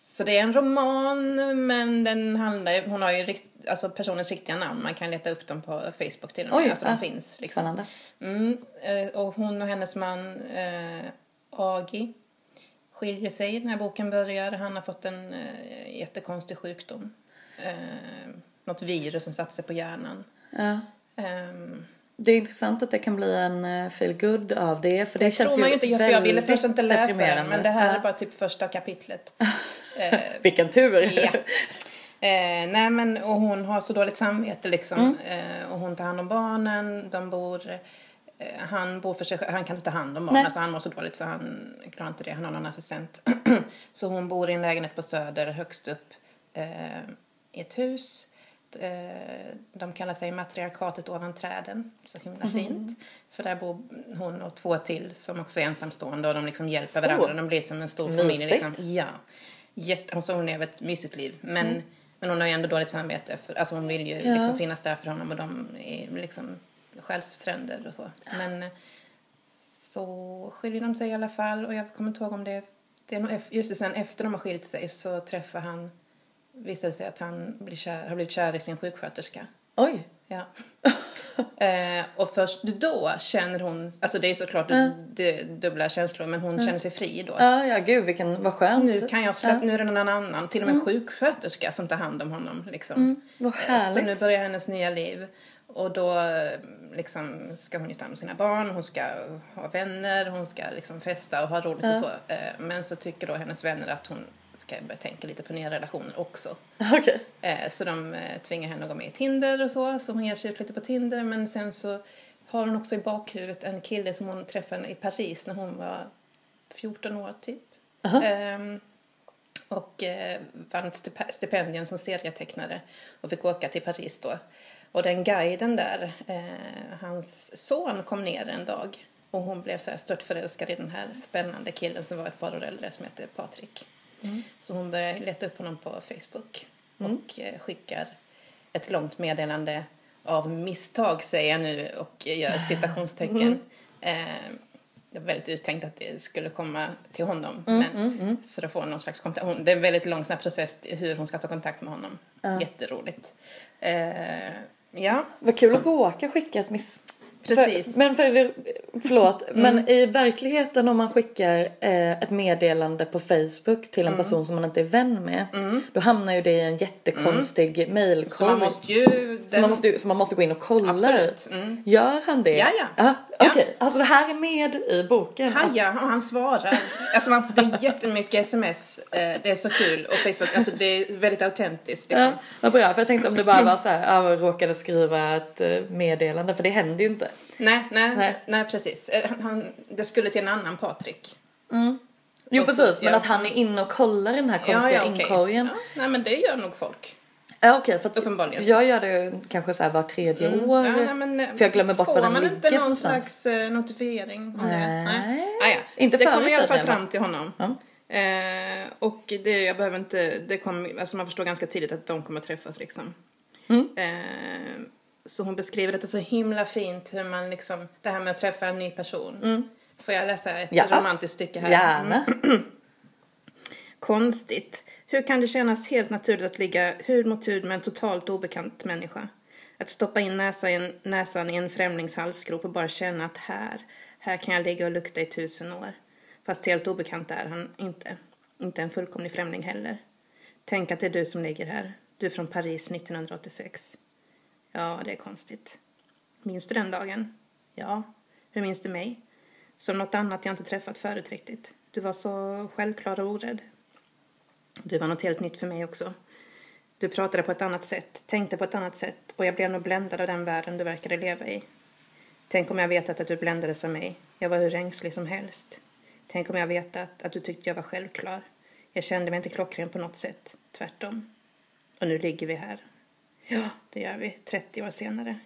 så det är en roman men den handlar ju- hon har ju rikt, alltså personens riktiga namn. Man kan leta upp dem på Facebook till och med. Oj, alltså de finns. Liksom. Spännande. Mm, eh, och hon och hennes man eh, Agi skiljer sig när boken börjar. Han har fått en eh, jättekonstig sjukdom. Eh, något virus som satt sig på hjärnan. Ja. Ehm, Det är intressant att det kan bli en uh, feel good av det. För det, det känns tror man ju inte, för jag ville först inte läsa den men det här Ja. är bara typ första kapitlet. Eh, Vilken tur! Ja. Eh, nej men och hon har så dåligt samvete liksom. Mm. Eh, och hon tar hand om barnen. De bor, eh, han bor för sig själv. Han kan inte ta hand om barnen. Alltså han mår så dåligt så han klarar inte det. Han har någon assistent. så hon bor i en lägenhet på Söder högst upp eh, i ett hus. eh, de kallar sig matriarkatet ovan träden. Så himla fint. För där bor hon och två till som också är ensamstående och de liksom hjälper varandra. Oh. De blir som en stor familj. Mysigt. Liksom. Ja. Jätte, hon, så hon lever ett mysigt liv. Men, men hon har ju ändå dåligt samvete. För, alltså hon vill ju Ja. liksom finnas där för honom och de är liksom själsfränder och så. Men eh, så skiljer de sig i alla fall och jag kommer inte ihåg om det, det är nog just det, sen efter de har skilt sig så träffar han, visade sig att han blir kär, har blivit kär i sin sjuksköterska. Oj. Ja. eh, och först då känner hon, alltså det är såklart det, dubbla känslor men hon känner sig fri då. Ja, ja gud vilken, vad skönt. Nu kan jag släppa, nu är det någon annan, till och med en sjuksköterska som tar hand om honom liksom. Vad Eh, Så härligt. nu börjar hennes nya liv. Och då eh, liksom ska hon ju ta hand om sina barn, hon ska ha vänner, hon ska liksom festa och ha roligt och så. Eh, Men så tycker då hennes vänner att hon ska börja tänka lite på nya relationer också. Okej. Eh, Så de eh, tvingar henne att gå med i Tinder och så, så hon ger sig ut lite på Tinder. Men sen så har hon också i bakhuvudet en kille som hon träffade i Paris när hon var 14 år typ. Ehm, och eh, vann ett stip- stipendium som serietecknare och fick åka till Paris då. Och den guiden där, eh, hans son kom ner en dag och hon blev så här stört förälskad i den här spännande killen som var ett par år äldre som hette Patrik. Så hon började leta upp honom på Facebook och eh, skickar ett långt meddelande av misstag säger jag nu och gör citationstecken. Eh, det var väldigt uttänkt att det skulle komma till honom. men För att få någon slags kontakt. Det är en väldigt lång sån här process hur hon ska ta kontakt med honom. Jätteroligt. Eh, ja, Vad kul att råka skicka ett miss... Precis. För, men för, förlåt, men i verkligheten om man skickar eh, ett meddelande på Facebook till en person som man inte är vän med. Då hamnar ju det i en jättekonstig så mailkorg. man måste ju... Så den- man måste, ju- så man måste gå in och kolla. Absolut. Mm. Gör han det? Ja, ja. Aha, Ja. Okej, alltså det här är med i boken. Haja, och han svarar. Alltså man får det är jättemycket sms. Eh, det är så kul. Och Facebook, alltså det är väldigt autentiskt. Liksom. Ja, vad bra. För jag tänkte om det bara var så här, jag råkade skriva ett eh, meddelande. För det händer ju inte. Nej, nej, Nej. nej, precis. Eh, Han, det skulle till en annan Patrik. Jo Och så- precis, men ja. att han är inne och kollar den här konstiga okej. inkorgen. Ja, nej, men det gör nog folk. Ja okej, för jag gör det kanske så här var tredje år. Ja, nej, men, för jag glömmer bort får var den man ligger inte någon någonstans. slags eh, notifiering om det? Nej. Ah, ja. Inte det i kommer i alla fall fram till honom. Ja. Eh, och det, jag behöver inte, det kommer, alltså man förstår ganska tidigt att de kommer träffas liksom. Mm. Eh, så hon beskriver detta så himla fint hur man liksom, det här med att träffa en ny person. Får jag läsa ett Ja. romantiskt stycke här? Gärna. Konstigt. Hur kan det kännas helt naturligt att ligga hud mot hud med en totalt obekant människa? Att stoppa in näsa i en, näsan i en främlings halsgrop och bara känna att här, här kan jag ligga och lukta i tusen år. Fast helt obekant är han inte. Inte en fullkomlig främling heller. Tänk att det är du som ligger här. Du från Paris 1986. Ja, det är konstigt. Minns du den dagen? Ja. Hur minns du mig? Som något annat jag inte träffat förut riktigt. Du var så självklar och orädd. Du var något helt nytt för mig också. Du pratade på ett annat sätt, tänkte på ett annat sätt och jag blev nog bländad av den världen du verkade leva i. Tänk om jag vetat att du bländades av mig. Jag var hur ängslig som helst. Tänk om jag vetat att du tyckte jag var självklar. Jag kände mig inte klockren på något sätt. Tvärtom. Och nu ligger vi här. Ja, det gör vi. 30 år senare.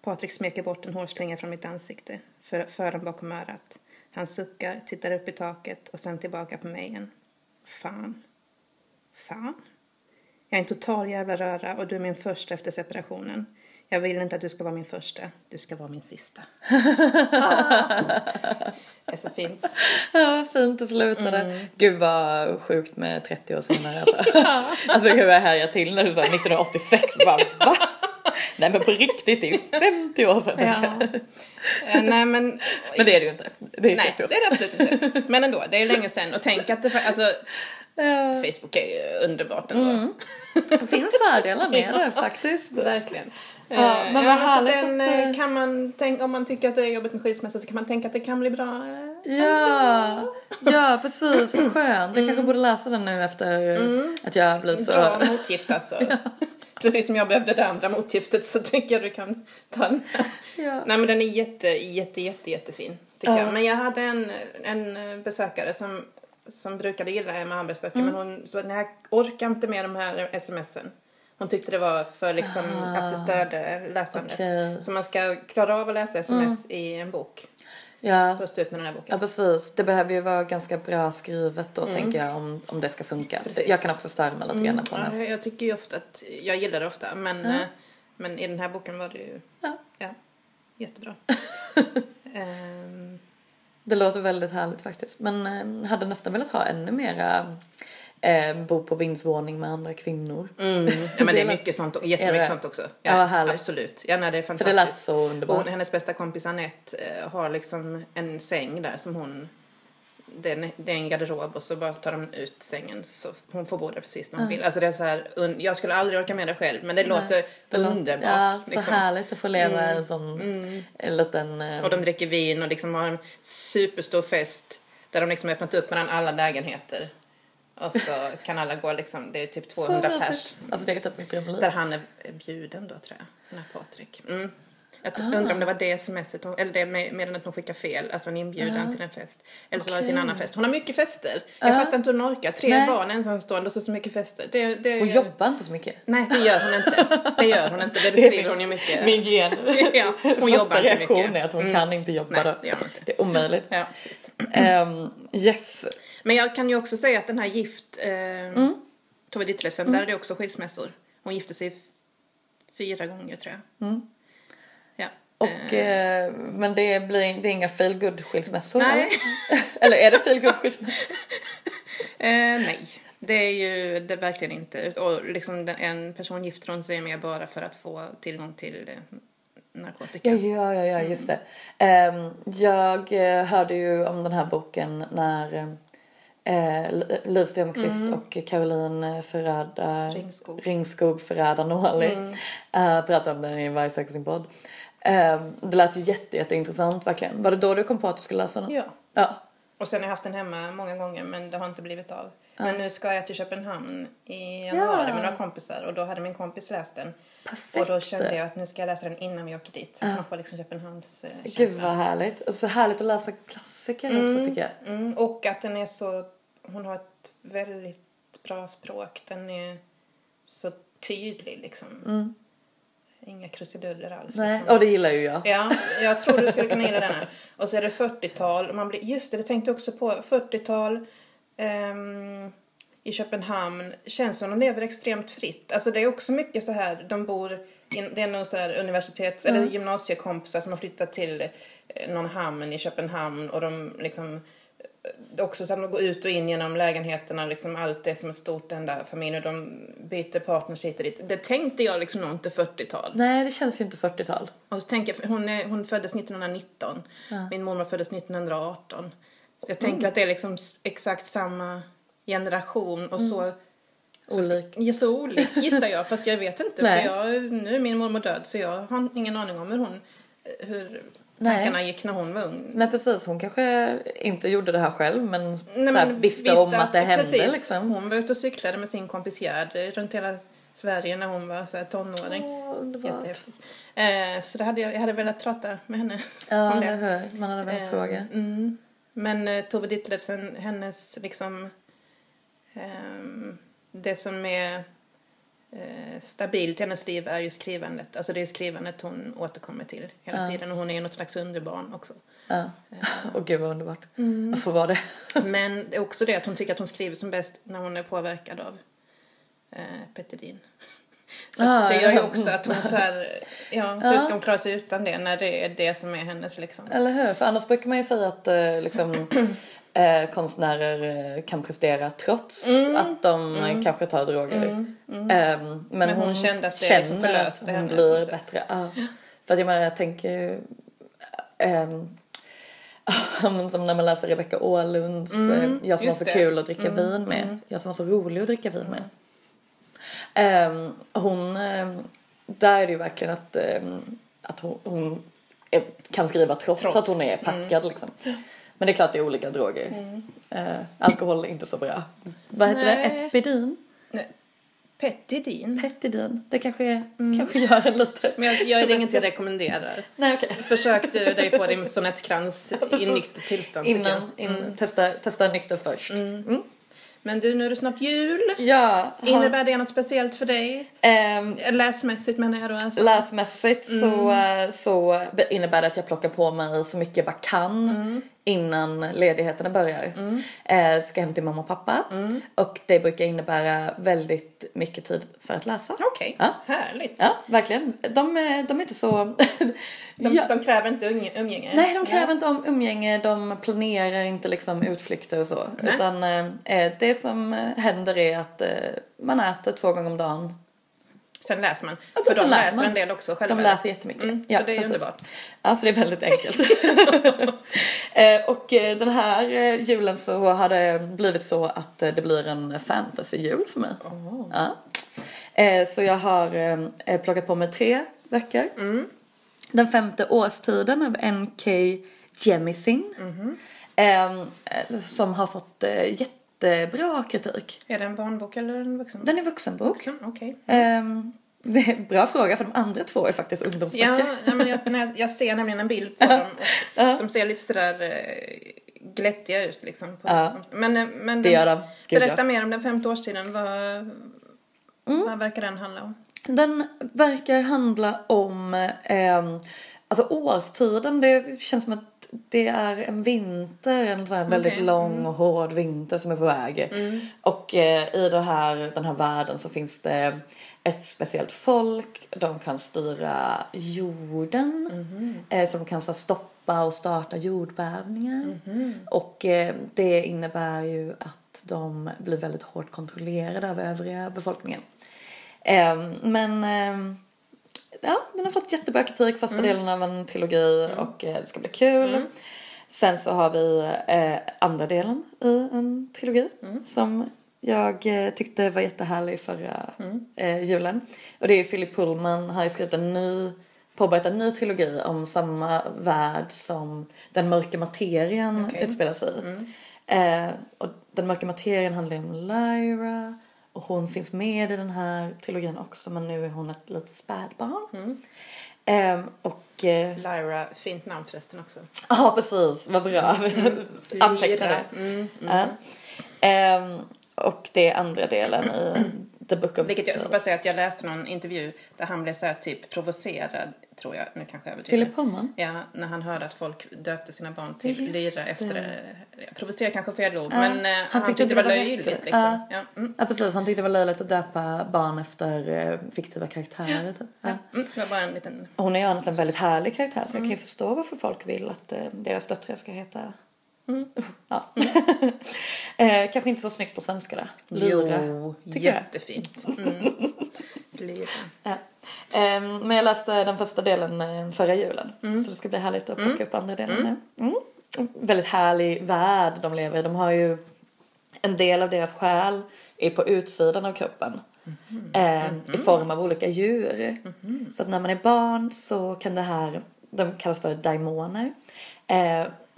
Patrik smeker bort en hårslinga från mitt ansikte, för, för den bakom örat. Han suckar, tittar upp i taket och sen tillbaka på mig igen. Fan. Fan. Jag är en total jävla röra och du är min första efter separationen. Jag vill inte att du ska vara min första. Du ska vara min sista. det är så fint. Ja, vad fint det slutade. Mm. Gud vad sjukt med 30 år senare alltså. alltså hur jag härjar till när du sa 1986. Bara, va? Nej men på riktigt, det är ju 50 år sedan. Ja. Eh, nej men... Men det är det ju inte. Det är Nej, 30 år det är det absolut inte. Men ändå, det är länge sedan. Och tänk att det... fa- Alltså. Facebook är ju underbart ändå. Det finns fördelar med det faktiskt. Verkligen. Ja, Eh, men vad härligt den, att, eh, eh, kan man tänka, om man tycker att det är jobbigt med skilsmässa så kan man tänka att det kan bli bra. Ja, ja precis. Vad skönt. Jag kanske borde läsa den nu efter att jag har blivit så... Bra motgift alltså. Precis som jag behövde det andra motgiftet så tycker jag du kan ta den. Ja. Nej men den är jätte, jätte, jätte, jättefin. Tycker Ja. jag. Men jag hade en, en besökare som, som brukade gilla Emma Hambergs böcker men hon sa nej jag orkar inte med de här smsen. Hon tyckte det var för liksom att det störde läsandet. Okej. Så man ska klara av att läsa sms i en bok. Ja. För att stå ut med den här boken. Ja precis, det behöver ju vara ganska bra skrivet då tänker jag om, om det ska funka. Precis. Jag kan också störa mig lite grann på Ja, jag, tycker ju ofta att, jag gillar det ofta men, eh, men i den här boken var det ju, Ja. ja, jättebra. Ehm, Det låter väldigt härligt faktiskt. Men eh, hade nästan velat ha ännu mera eh, bo på vindsvåning med andra kvinnor. mm, ja, men det är mycket sånt, jättemycket sånt också. Ja, vad härligt. absolut. Ja, nej, det är För fantastiskt. det lät så underbart. Hon, hennes bästa kompis Anette eh, har liksom en säng där som hon det är, en, det är en garderob och så bara tar de ut sängen så hon får bo där precis när hon vill. Alltså det är så här, jag skulle aldrig orka med det själv men det låter Det underbart. Ja, så liksom. härligt att få leva en sån en liten... Eh, Och de dricker vin och liksom har en superstor fest där de liksom öppnat upp mellan alla lägenheter. Och så kan alla gå liksom, det är typ 200 så pers. Alltså det är typ mitt drömliv. Där han är bjuden då tror jag, den här Patrik. Mm. Jag Ah. undrar om det var det smset, eller det med- meddelandet hon skickade fel, alltså en inbjudan till en fest. Eller så var det till en Ah. Annan fest. Hon har mycket fester. Jag fattar inte hur hon orkar. Tre Nej. barn ensamstående och så, så mycket fester. Det, det, Hon jobbar inte så mycket. Nej, det gör hon inte. Det gör hon inte. Det beskriver hon ju mycket. Min gen. Ja, hon jobbar inte reaktion mycket. är att hon Mm. kan inte jobba Nej, det gör hon inte. Det är omöjligt. Ja, precis. Ehm, yes. Men jag kan ju också säga att den här gift, eh, Mm. Tove Ditlevsen, där är det också skilsmässor. Hon gifte sig fyra gånger tror jag. Mm. Ja. Och, eh, eh, men det blir det är inga feel good skilsmässor Nej. Eller? är det feel good skilsmässor? eh, nej, det är ju det är verkligen inte. Och liksom den, en person gifter hon sig med bara för att få tillgång till eh, narkotika. Ja, ja, ja, just det. Ehm, jag eh, hörde ju om den här boken när eh, Liv Strömquist och Caroline Ferrada Ringskog. Ringskog Ferrada Nåli eh, pratade om den i Varje söker sin podd. Ehm, det lät ju jätte, jätteintressant verkligen. Var det då du kom på att du skulle läsa den? Ja. Ja. Och sen har jag haft den hemma många gånger men det har inte blivit av. Men nu ska jag till Köpenhamn i januari Ja. med några kompisar och då hade min kompis läst den. Perfekt. Och då kände jag att nu ska jag läsa den innan vi åker dit. Så man får liksom Köpenhamns eh, Gud vad härligt. Och så härligt att läsa klassiker också tycker jag. Mm, och att den är så, hon har ett väldigt bra språk. Den är så tydlig liksom. Inga krusiduller alls. Mm. Nej, liksom. och det gillar ju jag. Ja, jag tror du skulle kunna gilla denna. Och så är det 40-tal. och Man blir, just det, det tänkte jag också på. 40-tal ehm, i Köpenhamn. Känns som de lever extremt fritt. Alltså det är också mycket så här, de bor, in, det är nog så här universitets eller gymnasiekompisar som har flyttat till eh, någon hamn i Köpenhamn och de liksom också så att de går ut och in genom lägenheterna, liksom allt är som ett stort enda familj och de byter partners hit och dit. Det tänkte jag liksom nog inte 40-tal. Nej, det känns ju inte 40-tal. Och så tänker jag, hon, är, hon föddes 1919. Min mormor föddes 1918. Så jag tänker att det är liksom exakt samma generation och så, Olik. ja, så olikt gissar jag. Fast jag vet inte för jag, nu är min mormor död så jag har ingen aning om hur hon, hur. Tankarna gick när hon var ung. Nej precis, hon kanske inte gjorde det här själv men, Nej, så här, men visste om att det hände precis, liksom. Hon var ute och cyklade med sin kompis Gerd runt hela Sverige när hon var så här tonåring. Jättehäftigt. Eh, så det hade jag, jag hade velat prata med henne Ja, om det. Man hade velat Eh, fråga. Mm. Men eh, Tove Ditlevsen, hennes liksom ehm, det som är eh, stabilt i hennes liv är ju skrivandet. Alltså det är skrivandet hon återkommer till hela Ja. tiden och hon är ju något slags underbarn också. Ja. Och gud vad underbart. Mm. Att få vara det. Men det är också det att hon tycker att hon skriver som bäst när hon är påverkad av eh, Petterin. Så Ah, det gör ju också att hon så här, ja, hur ska hon klara sig utan det när det är det som är hennes liksom. Eller hur? För annars brukar man ju säga att eh, liksom, eh, konstnärer eh, kan prestera trots Mm. att de eh, kanske tar droger. Ehm, men, Men hon hon, kände att det känner liksom förlöste att hon henne blir bättre. Ja. För att jag menar jag tänker men som när man läser Rebecca Åhlunds Mm, eh, Jag som var så det. kul att dricka vin med. Jag som var så rolig att dricka vin med. Ehm, hon, ehm, där är det ju verkligen att, ehm, att hon, hon är, kan skriva trots, Trots. att hon är packad liksom. Men det är klart det är olika droger. Eh, alkohol är inte så bra. Vad heter Nej. det? Epidin? Nej. Pettidin. Petidin? Det kanske, är, kanske gör en lite... Men jag, jag är det inget jag rekommenderar. Nej okej. Försök du dig på din sonettkrans i nyktert tillstånd Innan, in, testa, testa nykter först. Mm. Men du, nu är det snart jul. Ja, har, Innebär det något speciellt för dig? ehm, Läsmässigt menar jag då alltså. läsmässigt så, eh, så innebär det att jag plockar på mig så mycket jag bara kan innan ledigheterna börjar. Eh, ska hem till mamma och pappa och det brukar innebära väldigt mycket tid för att läsa. Okej, Ja. härligt. Ja, verkligen. De, är- de är inte så... De, Ja. de kräver inte umgänge? Nej, de kräver inte om umgänge, de planerar inte liksom utflykter och så. Nej. Utan eh, det som eh, händer är att eh, man äter två gånger om dagen. Sen läser man. Ja, För de läser läser man. en del också själva. De läser jättemycket. Mm, Ja, så det är precis. underbart. Ja, så det är väldigt enkelt. eh, och eh, den här eh, julen så har det blivit så att det blir en fantasy-jul för mig. Ja. Eh, så jag har plockat på mig tre böcker. Den femte årstiden av N.K. Jemisin. Eh, som har fått eh, jättebra kritik. Är det en barnbok eller en vuxenbok? Den är vuxenbok. Vuxen, Okej. Ehm, det är bra fråga för de andra två är faktiskt ungdomsböcker. Ja, men jag, jag, jag ser nämligen en bild på dem och de ser lite sådär eh, glättiga ut liksom. Ja. Men, eh, men Det den- de. Berätta ja. mer om den femte årstiden. Vad, Mm. vad verkar den handla om? Den verkar handla om ehm, Alltså årstiden, det känns som att det är en vinter, en sån här väldigt Okej, lång och hård vinter som är på väg. Och eh, i det här, den här världen så finns det ett speciellt folk, de kan styra jorden, eh, som kan så, stoppa och starta jordbävningar. Och eh, det innebär ju att de blir väldigt hårt kontrollerade av övriga befolkningen. Ehm, men ehm, ja, den har fått jättebra kritik, första delen av en trilogi och eh, det ska bli kul. Sen så har vi eh, andra delen i en trilogi som jag eh, tyckte var jättehärlig förra eh, julen. Och det är Philip Pullman har ju skrivit en ny påbörjat en ny trilogi om samma värld som den mörka materien Okej. utspelar sig i. Eh, och den mörka materien handlar ju om Lyra och hon finns med i den här trilogin också men nu är hon ett litet spädbarn. Eh, och eh, Lyra, fint namn förresten också. Ja, precis. Vad bra. Antecknade. Mm. Ja. Ehm, och det är andra delen i The Book of Vilket jag får bara säga att jag läste någon intervju där han blev så här typ provocerad, tror jag, nu kanske jag överdriver. Philip Pullman. Ja, när han hörde att folk döpte sina barn till Just Lyra det. efter, eh, provocerad kanske fel ord, Ja, men eh, han, tyckte, det var löjligt liksom. Ja. Ja. Mm. Ja, precis. Han tyckte det var löjligt att döpa barn efter eh, fiktiva karaktärer. Typ. Ja. Mm, det var bara en liten... Hon är ju annars en väldigt härlig karaktär så jag kan ju förstå varför folk vill att deras döttrar ska heta Ja. eh, kanske inte så snyggt på svenska där. Lyra. Jo, tycker jag. jättefint. Mm. Lyra. Ja. Ehm, men jag läste den första delen eh, förra julen. Så det ska bli härligt att plocka upp andra delen nu. Mm. Väldigt härlig värld de lever i. De har ju en del av deras själ är på utsidan av kroppen. Ehm, I form av olika djur. Så att när man är barn så kan det här, de kallas för daimoner.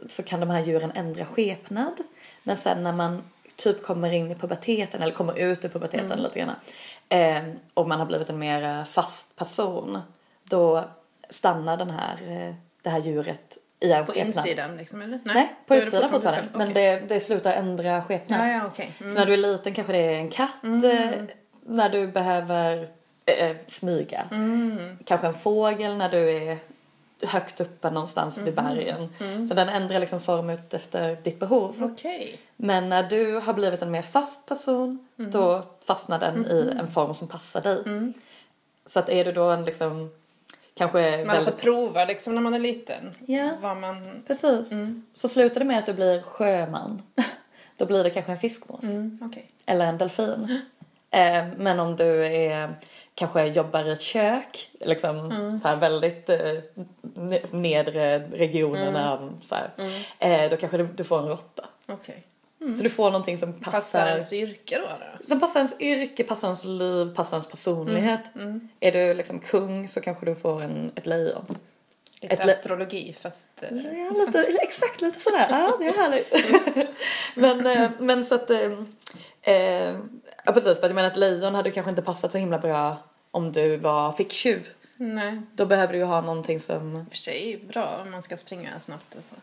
Eh, så kan de här djuren ändra skepnad. Men sen när man typ kommer in i puberteten eller kommer ut ur puberteten lite grann. Eh, och man har blivit en mer fast person. Då stannar den här, eh, det här djuret i en På skepnad. insidan liksom, eller? Nej, på är det utsidan fortfarande. utsidan. Men det, det slutar ändra skepnad. Ja, ja, okej. Mm. Så när du är liten kanske det är en katt. eh, När du behöver eh, smyga. Mm. Kanske en fågel när du är högt uppe någonstans vid Mm. bergen. Så den ändrar liksom form ut efter ditt behov. Okej. Men när du har blivit en mer fast person Mm. då fastnar den i en form som passar dig. Så att är du då en liksom kanske Man väldigt... fått prova liksom när man är liten. Ja. Vad man... Precis. Så slutar det med att du blir sjöman. Då blir det kanske en fiskmås. Mm, okej. Eller en delfin. Eh, men om du är, kanske jobbar i ett kök, liksom så här väldigt eh, ne- nedre regionerna, så här, eh, då kanske du, du får en råtta. Okej. Så du får någonting som passar, Passar ens yrke då? då? som passar ens yrke, passar ens liv, passar ens personlighet. Är du liksom kung så kanske du får en, ett lejon. Lite Ett le- astrologi fast... eh, Ja, lite, exakt lite sådär. Ja, det är härligt. men, eh, men så att... eh, Eh, ja, precis. För jag menar ett lejon hade kanske inte passat så himla bra om du var ficktjuv. Nej. Då behöver du ju ha någonting som... I för sig bra om man ska springa snabbt och så.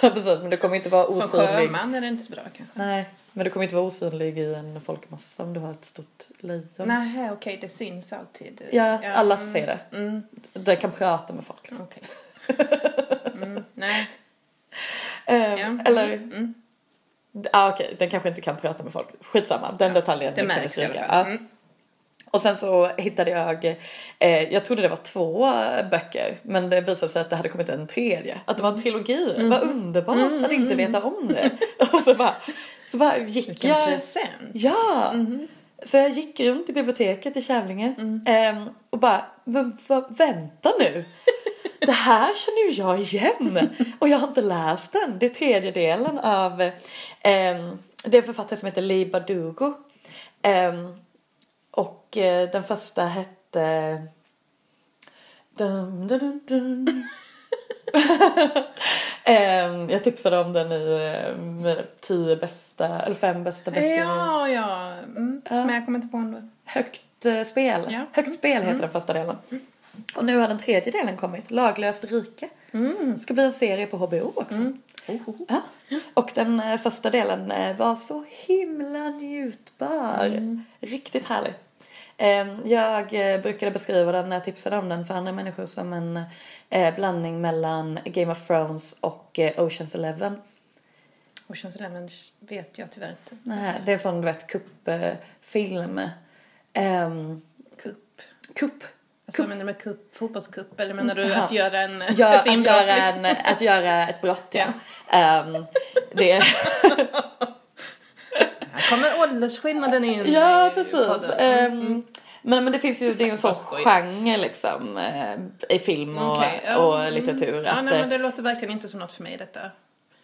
Precis, men du kommer inte vara Som osynlig. sjöman är det inte så bra kanske. Nej, men du kommer inte vara osynlig i en folkmassa om du har ett stort lejon. Nej, okej, det syns alltid. Ja, alla ser det. Mm, Du kan prata med folk. Liksom. okej. Mm, nej. Ehm, Ja. Eller, Mm. ah, okej, den kanske inte kan prata med folk. Skitsamma, den detaljen Det märks i alla fall. Ja. Mm. Och sen så hittade jag, eh, jag trodde det var två eh, böcker men det visade sig att det hade kommit en tredje. Att det var en trilogi. Mm. Vad underbart att inte veta om det. och så bara, så bara gick Vilken jag. present. Ja! Mhm. Så jag gick runt i biblioteket i Kävlinge Mm. ehm, och bara, men vad, vänta nu. Det här känner ju jag igen och jag har inte läst den. Det är tredje delen av, ehm, det är en författare som heter Lee Bardugo. Ehm, och eh, den första hette... Dun, dun, dun. Ehm, jag tipsade om den i eh, mina tio bästa, eller fem bästa böcker. Ja, ja. Mm. Men jag kommer inte på ändå. Högt eh, spel. Ja. Högt spel heter den första delen. Och nu har den tredje delen kommit, Laglöst rike. Mm. Det ska bli en serie på HBO också. Ja. Och den eh, första delen eh, var så himla njutbar. Mm. Riktigt härligt. Eh, jag eh, brukade beskriva den när jag tipsade om den för andra människor som en blandning mellan Game of Thrones och Oceans Eleven. Oceans Eleven vet jag tyvärr inte. Nej, det är sån du vet kuppfilm. Um, Kupp. kupp. Alltså, menar du med kupp, fotbollskupp eller menar du att göra en, Gör, ett att, inbrott? göra liksom? en, att göra ett brott, ja. Ehm, det är, Här kommer åldersskillnaden in ja, precis. Ehm, men, men det finns ju, det är ju en sån genre liksom eh, i film och, Okej, ja, och mm. litteratur. Ja, att, nej, men det låter verkligen inte som något för mig detta.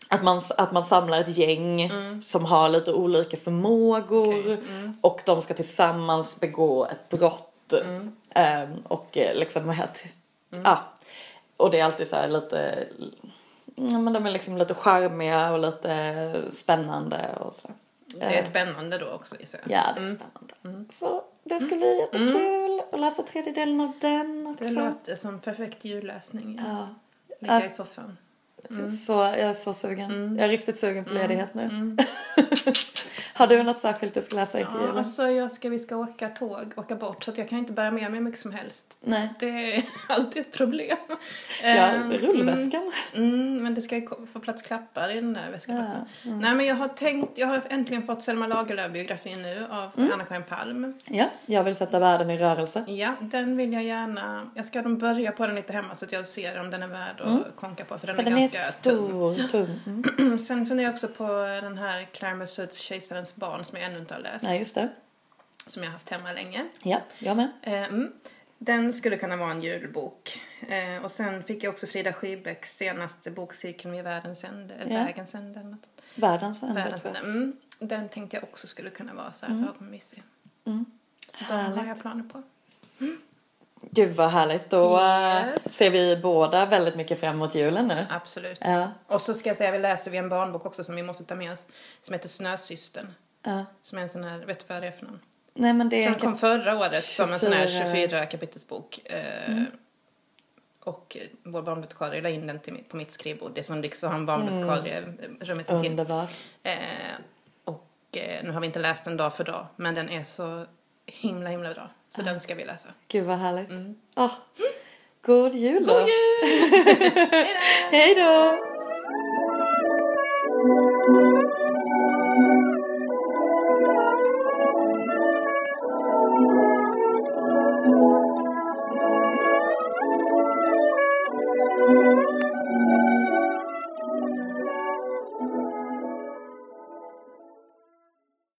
att, man, att man samlar ett gäng Mm. som har lite olika förmågor och de ska tillsammans begå ett brott. Mm. Ehm, och eh, liksom att, ja. Och det är alltid så lite, ja men de är liksom lite charmiga och lite spännande och så. Det är spännande då också gissar jag. Ja, det är spännande. Så det ska bli jättekul att läsa tredje delen av den också. Det låter som perfekt julläsning. Ja. Ligga Alltså- i soffan. Så jag är så sugen. Jag är riktigt sugen på ledighet nu. Mm. Har du något särskilt du ska läsa inför Ja, julen? alltså jag ska, vi ska åka tåg, åka bort så att jag kan inte bära med mig mycket som helst. Nej. Det är alltid ett problem. Ja, Ehm, rullväskan. Mm, mm, men det ska ju få plats klappar i den där väskan Ja. Nej men jag har tänkt, jag har äntligen fått Selma Lagerlöf-biografin nu av Mm. Anna-Karin Palm. Ja, jag vill sätta världen i rörelse. Ja, den vill jag gärna, jag ska börja på den lite hemma så att jag ser om den är värd att konka på för den Mm. För är den är ganska tung. stor, tung. Mm. Sen funderar jag också på den här Claire Messouds Kejsarens barn som jag ännu inte har läst. Nej, just det. Som jag har haft hemma länge. Ja, jag med. Eh, Mm. Den skulle kunna vara en julbok. Eh, och sen fick jag också Frida Skybecks senaste bok Cirkeln vid världens ände. Eller Ja. Vägens ände. Något. Världens ände Världens ände. Mm. Den tänkte jag också skulle kunna vara så här lagom mysig. Mm. Så den har jag planer på. Gud vad härligt. Då eh, Yes. ser vi båda väldigt mycket fram emot julen nu. Absolut. Ja. Och så ska jag säga, vi läser vi en barnbok också som vi måste ta med oss. Som heter Snösystern. Ja. Som är en sån här, vet du vad det är för någon? Nej men det är Som kom förra året som en sån här 24 24 kapitelsbok. Eh, Och eh, vår barnbibliotekarie la in den till, på mitt skrivbord. Det som lyx att ha en barnbibliotekarie eh, rummet intill. underbar. Eh, och nu har vi inte läst den dag för dag. Men den är så himla himla bra. Så den ska vi läsa. Gud vad härligt. Mm. Ah. God jul då. God jul! Hej då!